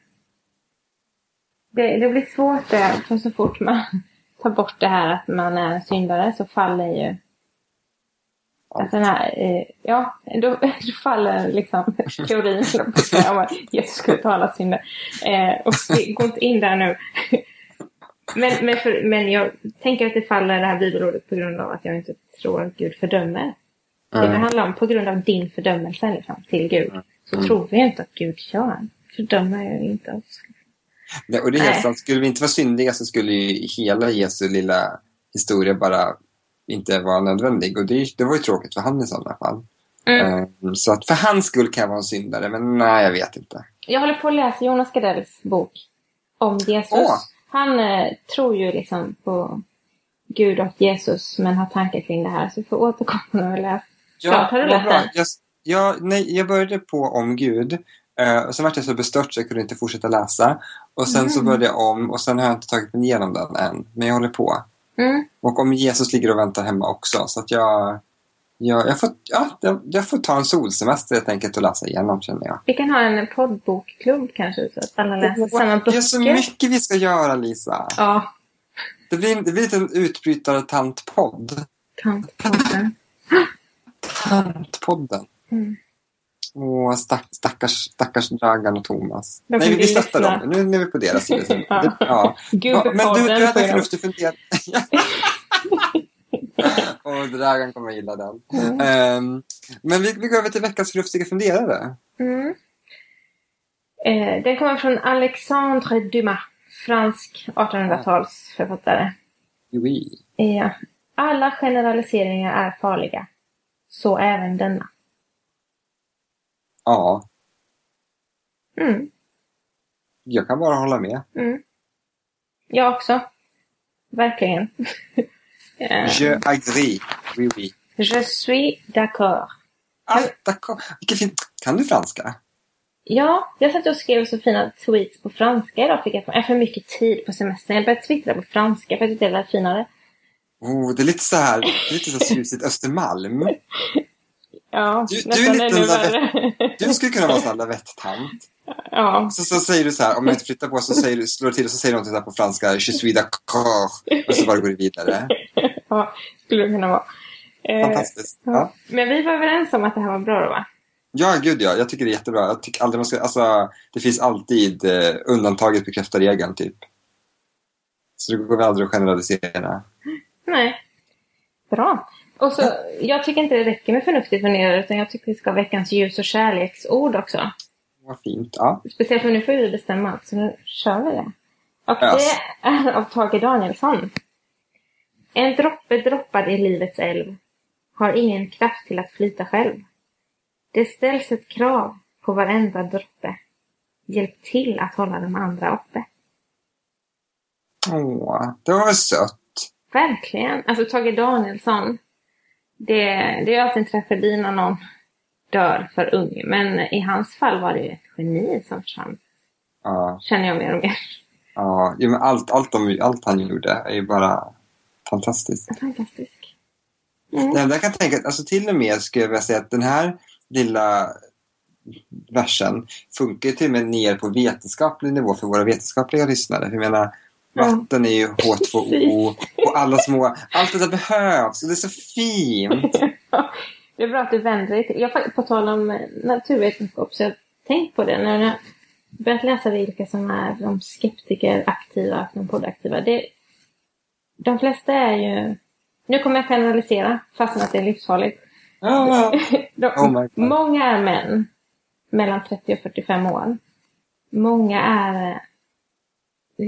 det, det blir svårt där, för så fort man tar bort det här att man är en syndare så faller ju... Alltså den här, eh, ja, då, då faller liksom teorin jag att om att Jesus skulle tala synder. Eh, och vi går inte in där nu. Men, men, för, men jag tänker att det faller det här bibelordet på grund av att jag inte tror att Gud fördömer. Det Mm. handlar om på grund av din fördömelse liksom, till Gud. Så Mm. tror vi inte att Gud gör. Fördömer ju inte oss. Nej, och det är helt sant. Skulle vi inte vara syndiga så skulle ju hela Jesu lilla historia bara inte vara nödvändig. Och det, det var ju tråkigt för han i sådana fall. Mm. Um, så att för hans skull kan jag vara en syndare, men nej, jag vet inte. Jag håller på att läsa Jonas Gardells bok om Jesus. Åh. Han eh, tror ju liksom på Gud och Jesus men har tankar kring det här. Så vi får återkomma och läsa. Klart, har du läst den? Jag, ja, nej, jag började på om Gud. Eh, och sen var jag så bestört så jag kunde inte fortsätta läsa. Och sen så Mm. började jag om och sen har jag inte tagit mig igenom den än. Men jag håller på. Mm. Och om Jesus ligger och väntar hemma också. Så att jag, jag, jag, får, ja, jag, jag får ta en solsemester helt enkelt och läsa igenom känner jag. Vi kan ha en poddbokklubb kanske så att alla läser samma Det är så böcker. mycket vi ska göra Lisa. Ja, Det blir, det blir en utbrytare-tantpodd. tantpodden. Tantpodden. Mm. Åh, stack, stackars, stackars Dragan och Thomas. De Nej, vi stöttar dem. Nu, nu är vi på deras sida. Ja. Ja. Ja, men du, du hade förnuftig fundering. och Dragan kommer gilla den. Mm. Ehm, men vi, vi går över till veckans förnuftiga funderare. Mm. Eh, den kommer från Alexandre Dumas, fransk 1800-talsförfattare. Oui. Ja. Alla generaliseringar är farliga. Så även denna. Ja, Mm. jag kan bara hålla med. Mm. Jag också. Verkligen. Eh, Je agree. Oui, oui. Je suis d'accord. Ah, d'accord. Vilken fin... Kan du franska? Ja, jag satt och skrev så fina tweets på franska idag. Fick jag jag för mycket tid på semestern. Jag började twittra på franska för att det lät finare. Oh, det är lite så här, är lite så tjusigt Östermalm. Ja, Du- du är lite där- värre. Du skulle kunna vara sån lavett-tant. Ja, Så, så säger du så här, om jag inte flyttar på så säger du, slår du till och så säger du någonting på franska, je suis d'accord. Och så bara går du vidare. ja, skulle det kunna vara. Eh, Fantastiskt. Ja. Men vi var överens om att det här var bra då va? ja, gud ja. Jag tycker det är jättebra. Jag tycker aldrig man ska, alltså, det finns alltid eh, undantaget bekräftar regeln, typ. Så det går väl aldrig att generalisera. Nej. Bra. Och så, jag tycker inte det räcker med förnuftigt funderare utan jag tycker vi ska ha veckans ljus och kärleksord också. Vad fint. Ja. Speciellt för nu får vi bestämma, så nu kör vi det. Och Yes. det är av Tage Danielsson. En droppe droppad i livets älv har ingen kraft till att flyta själv. Det ställs ett krav på varenda droppe. Hjälp till att hålla de andra uppe. Åh, det var sött. Verkligen. Alltså Tage Danielsson. Det, det är alltid en tragedi när någon dör för ung. Men i hans fall var det ju ett geni som försvann. Ja, Känner jag mer och mer. ja. Men allt, allt, de, allt han gjorde är ju bara fantastiskt. Fantastisk. Det Mm. enda jag kan tänka, alltså till och med skulle jag vilja säga att den här lilla versen funkar till och med ner på vetenskaplig nivå för våra vetenskapliga lyssnare. Jag menar. Vatten är ju H2O och alla små, allt det där behövs och det är så fint. Det är bra att du vänder dig till. Jag, på tal om eh, naturvetenskap så jag tänkt på det när jag börjat läsa vilka som är de skeptiker aktiva, de poddaktiva. Det, de flesta är ju, nu kommer jag generalisera fastän att det är livsfarligt. Ja. De, Oh många är män mellan 30 och 45 år. Många är, eh,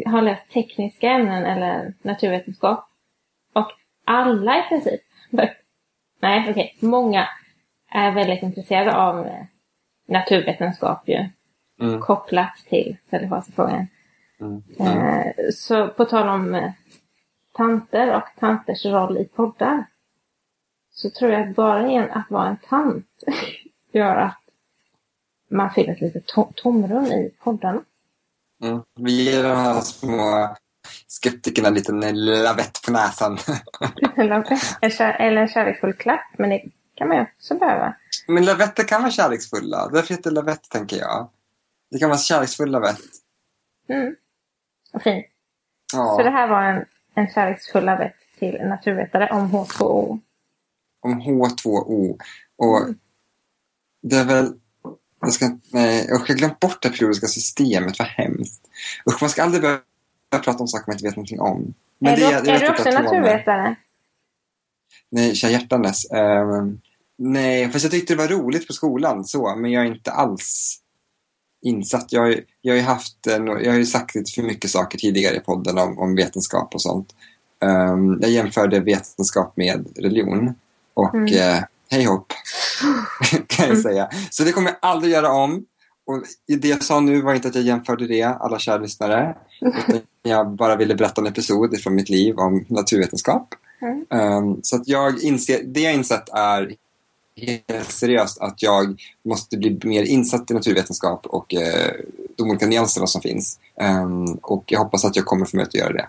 har läst tekniska ämnen eller naturvetenskap. Och alla i princip, nej okej, många är väldigt intresserade av eh, naturvetenskap ju, Mm, kopplat till frågan. mm, mm. Så på tal om eh, tanter och tanters roll i poddar. Så tror jag att bara en, att vara en tant gör att man fyller ett litet to- tomrum i poddarna. Mm. Vi ger de här små skeptikerna en liten lavett på näsan. eller, en en kärleksfull klapp, men det kan man ju också behöva. Men lavetter kan vara kärleksfulla. Därför heter det lavett, tänker jag. Det kan vara kärleksfull lavett. Mm. Och fint. Ja. Så det här var en, en kärleksfull lavett till en naturvetare om H2O. om H2O. Och Mm. det är väl... Jag ska, nej, usch, jag glömt bort det periodiska systemet. Vad hemskt. Usch, man ska aldrig börja prata om saker man inte vet någonting om. är du, jag är du att också det. naturvetare? Nej, kära hjärtanes. Ehm, nej, fast jag tyckte det var roligt på skolan, så, men jag är inte alls insatt. Jag, har- jag, har haft, en- jag har ju sagt lite för mycket saker tidigare i podden om, om vetenskap och sånt. Ehm, jag jämförde vetenskap med religion. Och Mm. eh, hej hopp, kan jag säga. Så det kommer jag aldrig göra om. Och det jag sa nu var inte att jag jämförde det, alla kära lyssnare. Utan jag bara ville berätta en episod från mitt liv om naturvetenskap. Mm. Um, så att jag inser, det jag insett är helt seriöst att jag måste bli mer insatt i naturvetenskap och eh, de olika nyanserna som finns. Um, och jag hoppas att jag kommer få möjlighet att göra det.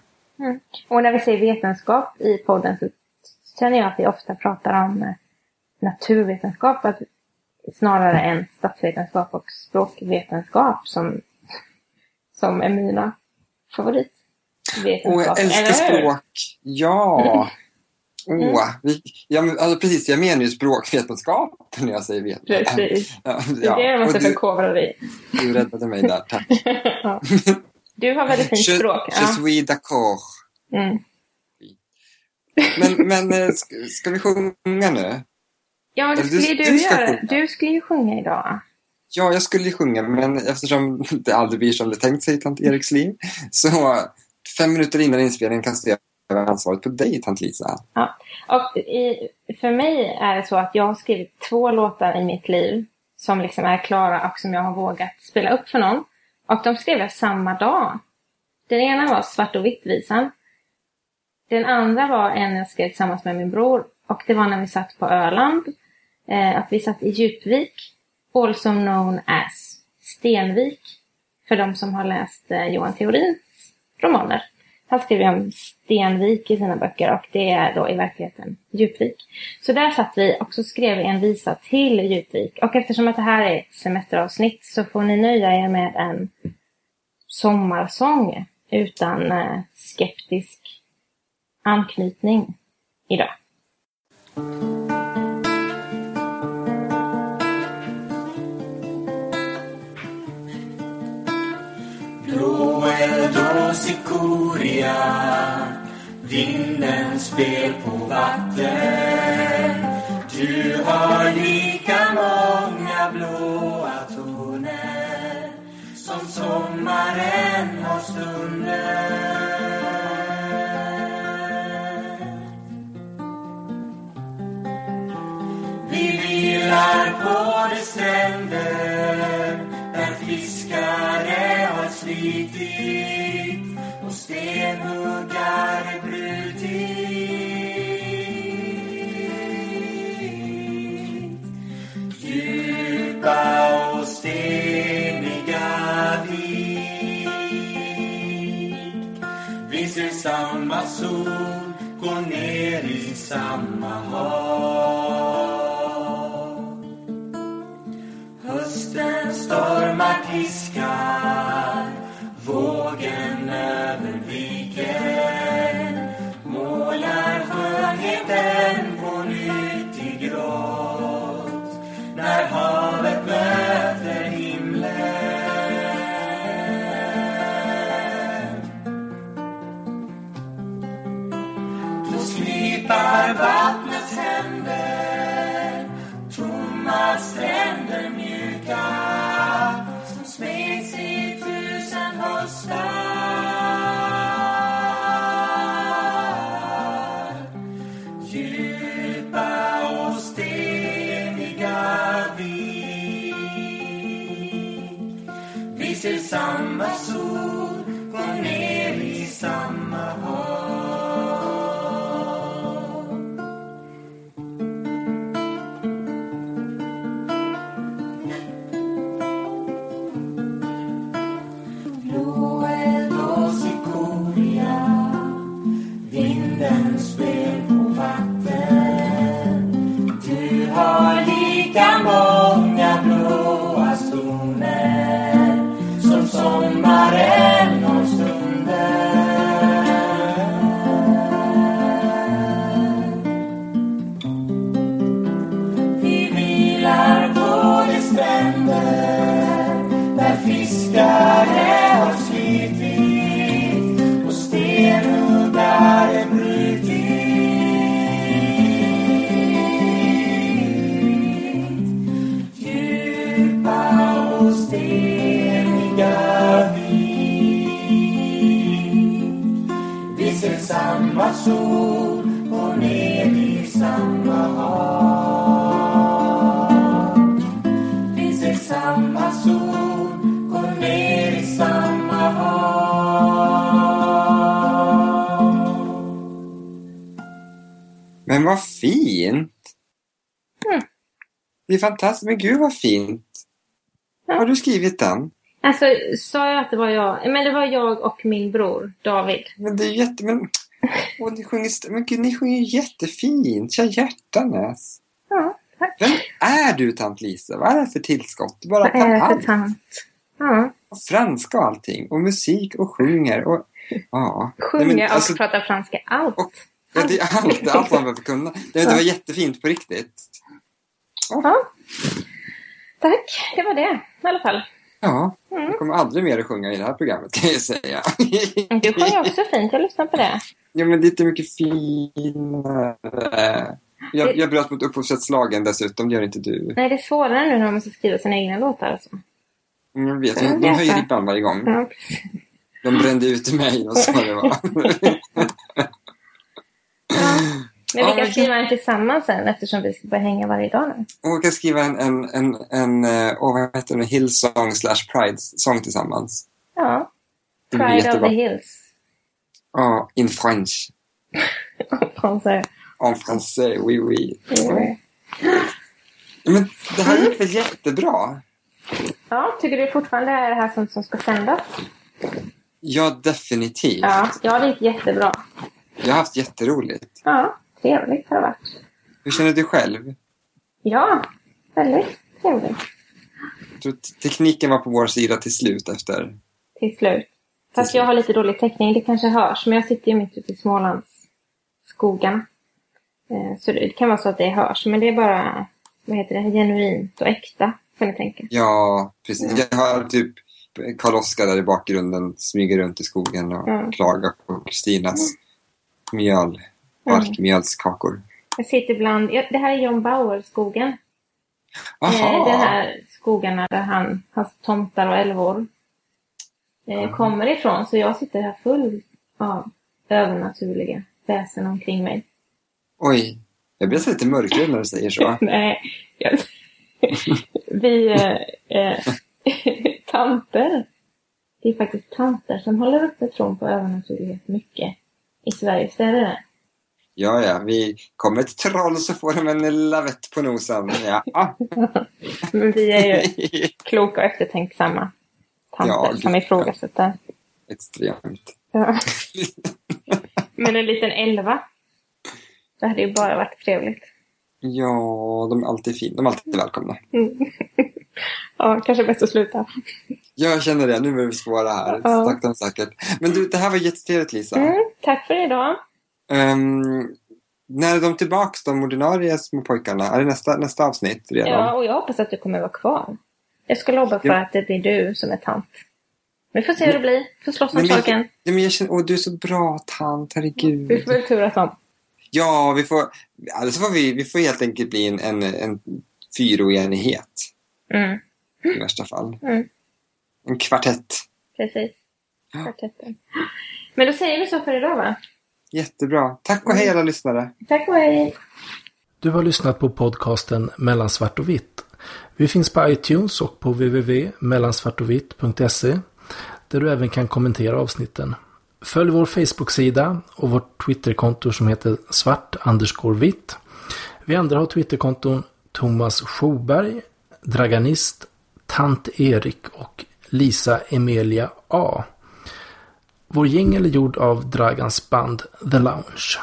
Och när vi säger vetenskap i podden så känner jag att vi ofta pratar om eh, naturvetenskap att, snarare än statsvetenskap och språkvetenskap som, som är mina favoritvetenskaper. Och jag älskar språk. Ja! Mm. Åh, vi, ja, men, alltså, precis, jag menar ju språkvetenskap när jag säger vetenskap. Precis. Ja, Det är det och måste förkovra dig du räddade mig där, tack. Ja. Du har väldigt fint Je, språk. je Ja. suis d'accord. Mm. Men, men eh, ska, ska vi sjunga nu? Ja, det du- skulle du du ska göra. sjunga. Du skulle ju sjunga idag. Ja, jag skulle ju sjunga, men eftersom det aldrig blir som det tänkt sig i tant Eriks liv, så fem minuter innan inspelningen kastar jag ansvaret på dig, tant Lisa. Och i, för mig är det så att jag har skrivit två låtar i mitt liv som liksom är klara och som jag har vågat spela upp för någon. Och de skrev jag samma dag. Den ena var Svart och vitt-visan. Den andra var en jag skrev tillsammans med min bror. Och det var när vi satt på Öland. Eh, att vi satt i Djupvik. Also known as Stenvik. För de som har läst eh, Johan Theorins romaner. Han skriver ju om Stenvik i sina böcker och det är då i verkligheten Djupvik. Så där satt vi och så skrev vi en visa till Djupvik. Och eftersom att det här är ett semesteravsnitt så får ni nöja er med en sommarsång utan eh, skeptisk anknytning idag. av Sikoria. Vinden spel på vatten. Du har lika många blåa toner som sommaren har stunder Vi vilar på de stränder där fiskare har slitit stenhuggar brutit. Djupa och steniga vik. Vi ser samma sol gå ner i samma hav. Höstens dag sol gå ner i samma hav. Vi ser samma sol gå ner i samma hav. Men vad fint! Mm. Det är fantastiskt. Men gud vad fint! Ja. Har du skrivit den? Alltså, sa jag att det var jag? Men det var jag och min bror David. Men det är jätte... Men, och ni sjunger, men gud, ni sjunger jättefint. Tja hjärtanes. Ja, tack. Vem är du, tant Lisa? Vad är det för tillskott? Du bara Vad är det för tant? Ja, Och franska och allting. Och musik och sjunger. Och, ja. Nej, sjunger men, och alltså, pratar franska. Allt. och- ja, det är allt, allt man behöver kunna. Det, det var jättefint på riktigt. Ja. Tack, det var det i alla fall. Ja, Mm. jag kommer aldrig mer att sjunga i det här programmet kan jag säga. Du sjunger också fint, jag lyssnar på det. Ja, men är mycket finare. Jag, jag bröt mot upphovsrättslagen dessutom, det gör inte du. Nej, det är svårare nu när man måste skriva sina egna låtar. Alltså. Jag vet, de jag höjer ribban varje gång. Ja. De brände ut mig och så det var. Ja. Men vi kan skriva en tillsammans sen eftersom vi ska börja hänga varje dag nu. Och vi kan skriva en, en, en, en åh, vad heter det, Hillsong slash Pride-sång tillsammans. Ja. Pride of the Hills. Ja, in French. Fransar. En français, oui oui. Mm. Men det här gick väl jättebra? Ja, tycker du fortfarande är det här som, som ska sändas? Ja, definitivt. Ja, ja, det gick jättebra. Jag har haft jätteroligt. Ja, trevligt har det varit. Hur känner du själv? Ja, väldigt trevligt. Jag tror att tekniken var på vår sida till slut efter... Till slut. Fast jag har lite dålig täckning, det kanske hörs. Men jag sitter ju mitt ute i Smålands skogarna. Eh, Så det kan vara så att det hörs. Men det är bara, vad heter det, genuint och äkta. Får ni tänka. Ja, precis. Jag har typ Karl-Oskar där i bakgrunden smyger runt i skogen och Mm. klagar på Kristinas mjöl, barkmjölskakor. Jag sitter bland, ja, det här är John Bauer-skogen. Eh, Aha! Det här skogarna där han, hans tomtar och älvor eh, kommer ifrån. Så jag sitter här full av övernaturliga väsen omkring mig. Oj, jag blir så lite mörkrädd när du säger så. Nej, jag... vi eh, eh, tanter. Det är faktiskt tanter som håller uppe tron på övernaturlighet mycket i Sverige. Stämmer det? Ja, ja, vi kommer ett troll så får de en lavett på nosen. Ja. Men vi är ju kloka och eftertänksamma tanter Ja, som ifrågasätter. Extremt. Ja. Men en liten elva. Det hade ju bara varit trevligt. Ja, de är alltid fina. De är alltid välkomna. Mm. ja, kanske bäst att sluta. Jag känner det. Nu är vi svåra här. Ja. Sakta säkert. Men du, det här var jättetrevligt Lisa. Mm, tack för idag. Ehm, när är de tillbaks, de ordinarie små pojkarna? Är det nästa, nästa avsnitt redan? Ja, och jag hoppas att du kommer vara kvar. Jag ska lobba för Ja. att det blir du som är tant. Vi får se hur det blir. Vi får slåss om Nej, men, saken. men jag känner, åh du är så bra tant, Vi herregud. får väl turas om. Ja, vi får, alltså får vi, vi får helt enkelt bli en, en, en fyroenighet Mm, i värsta fall. Mm. En kvartett. precis. Ja. Kvartetten. Men då säger vi så för idag va? Jättebra. Tack och hej alla lyssnare. Tack och hej! Du har lyssnat på podcasten Mellan svart och vitt. Vi finns på iTunes och på www.mellansvartovitt.se där du även kan kommentera avsnitten. Följ vår Facebook-sida och vårt Twitterkonto som heter svart vitt. Vi andra har Twitterkonton Thomas Schoberg, Draganist, Tant Erik och Lisa Emilia A. Vår jingel är gjord av Dragans band The Lounge.